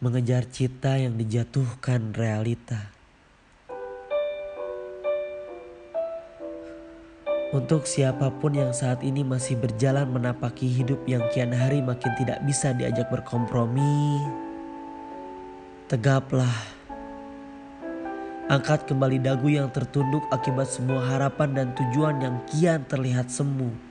mengejar cita yang dijatuhkan realita. Untuk siapa pun yang saat ini masih berjalan menapaki hidup yang kian hari makin tidak bisa diajak berkompromi, tegaplah. Angkat kembali dagu yang tertunduk akibat semua harapan dan tujuan yang kian terlihat semu.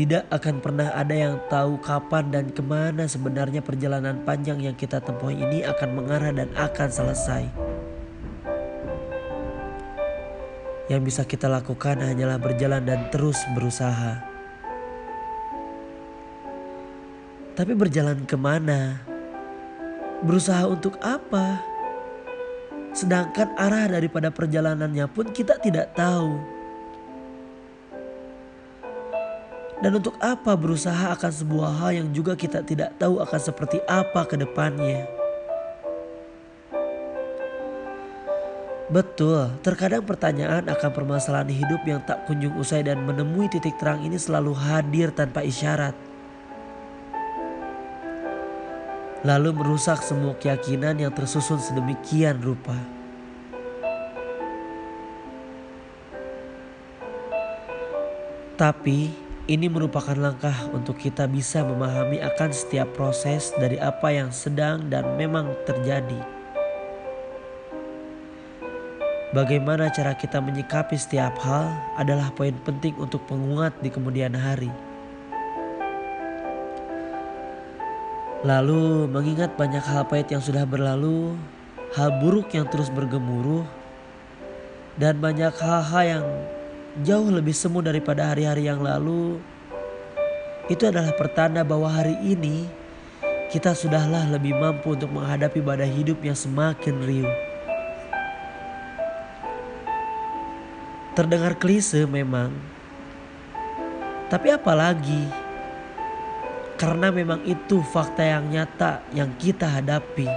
Tidak akan pernah ada yang tahu kapan dan ke mana sebenarnya perjalanan panjang yang kita tempuh ini akan mengarah dan akan selesai. Yang bisa kita lakukan hanyalah berjalan dan terus berusaha. Tapi berjalan ke mana? Berusaha untuk apa? Sedangkan arah daripada perjalanannya pun kita tidak tahu. Dan untuk apa berusaha akan sebuah hal yang juga kita tidak tahu akan seperti apa ke depannya? Betul, terkadang pertanyaan akan permasalahan hidup yang tak kunjung usai dan menemui titik terang ini selalu hadir tanpa isyarat. Lalu merusak semua keyakinan yang tersusun sedemikian rupa. Tapi ini merupakan langkah untuk kita bisa memahami akan setiap proses dari apa yang sedang dan memang terjadi. Bagaimana cara kita menyikapi setiap hal adalah poin penting untuk penguat di kemudian hari. Lalu mengingat banyak hal pahit yang sudah berlalu, hal buruk yang terus bergemuruh, dan banyak hal-hal yang jauh lebih semu daripada hari-hari yang lalu, itu adalah pertanda bahwa hari ini kita sudahlah lebih mampu untuk menghadapi badai hidup yang semakin riuh. Terdengar klise memang. Tapi apalagi? Karena memang itu fakta yang nyata yang kita hadapi.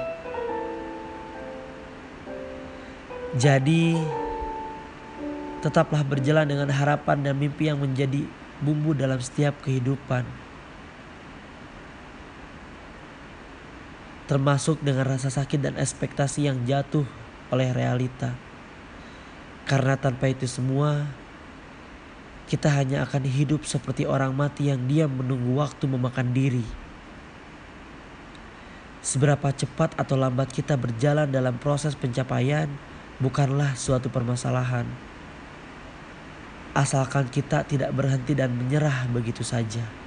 Jadi tetaplah berjalan dengan harapan dan mimpi yang menjadi bumbu dalam setiap kehidupan. Termasuk dengan rasa sakit dan ekspektasi yang jatuh oleh realita. Karena tanpa itu semua, kita hanya akan hidup seperti orang mati yang diam menunggu waktu memakan diri. Seberapa cepat atau lambat kita berjalan dalam proses pencapaian bukanlah suatu permasalahan. Asalkan kita tidak berhenti dan menyerah begitu saja.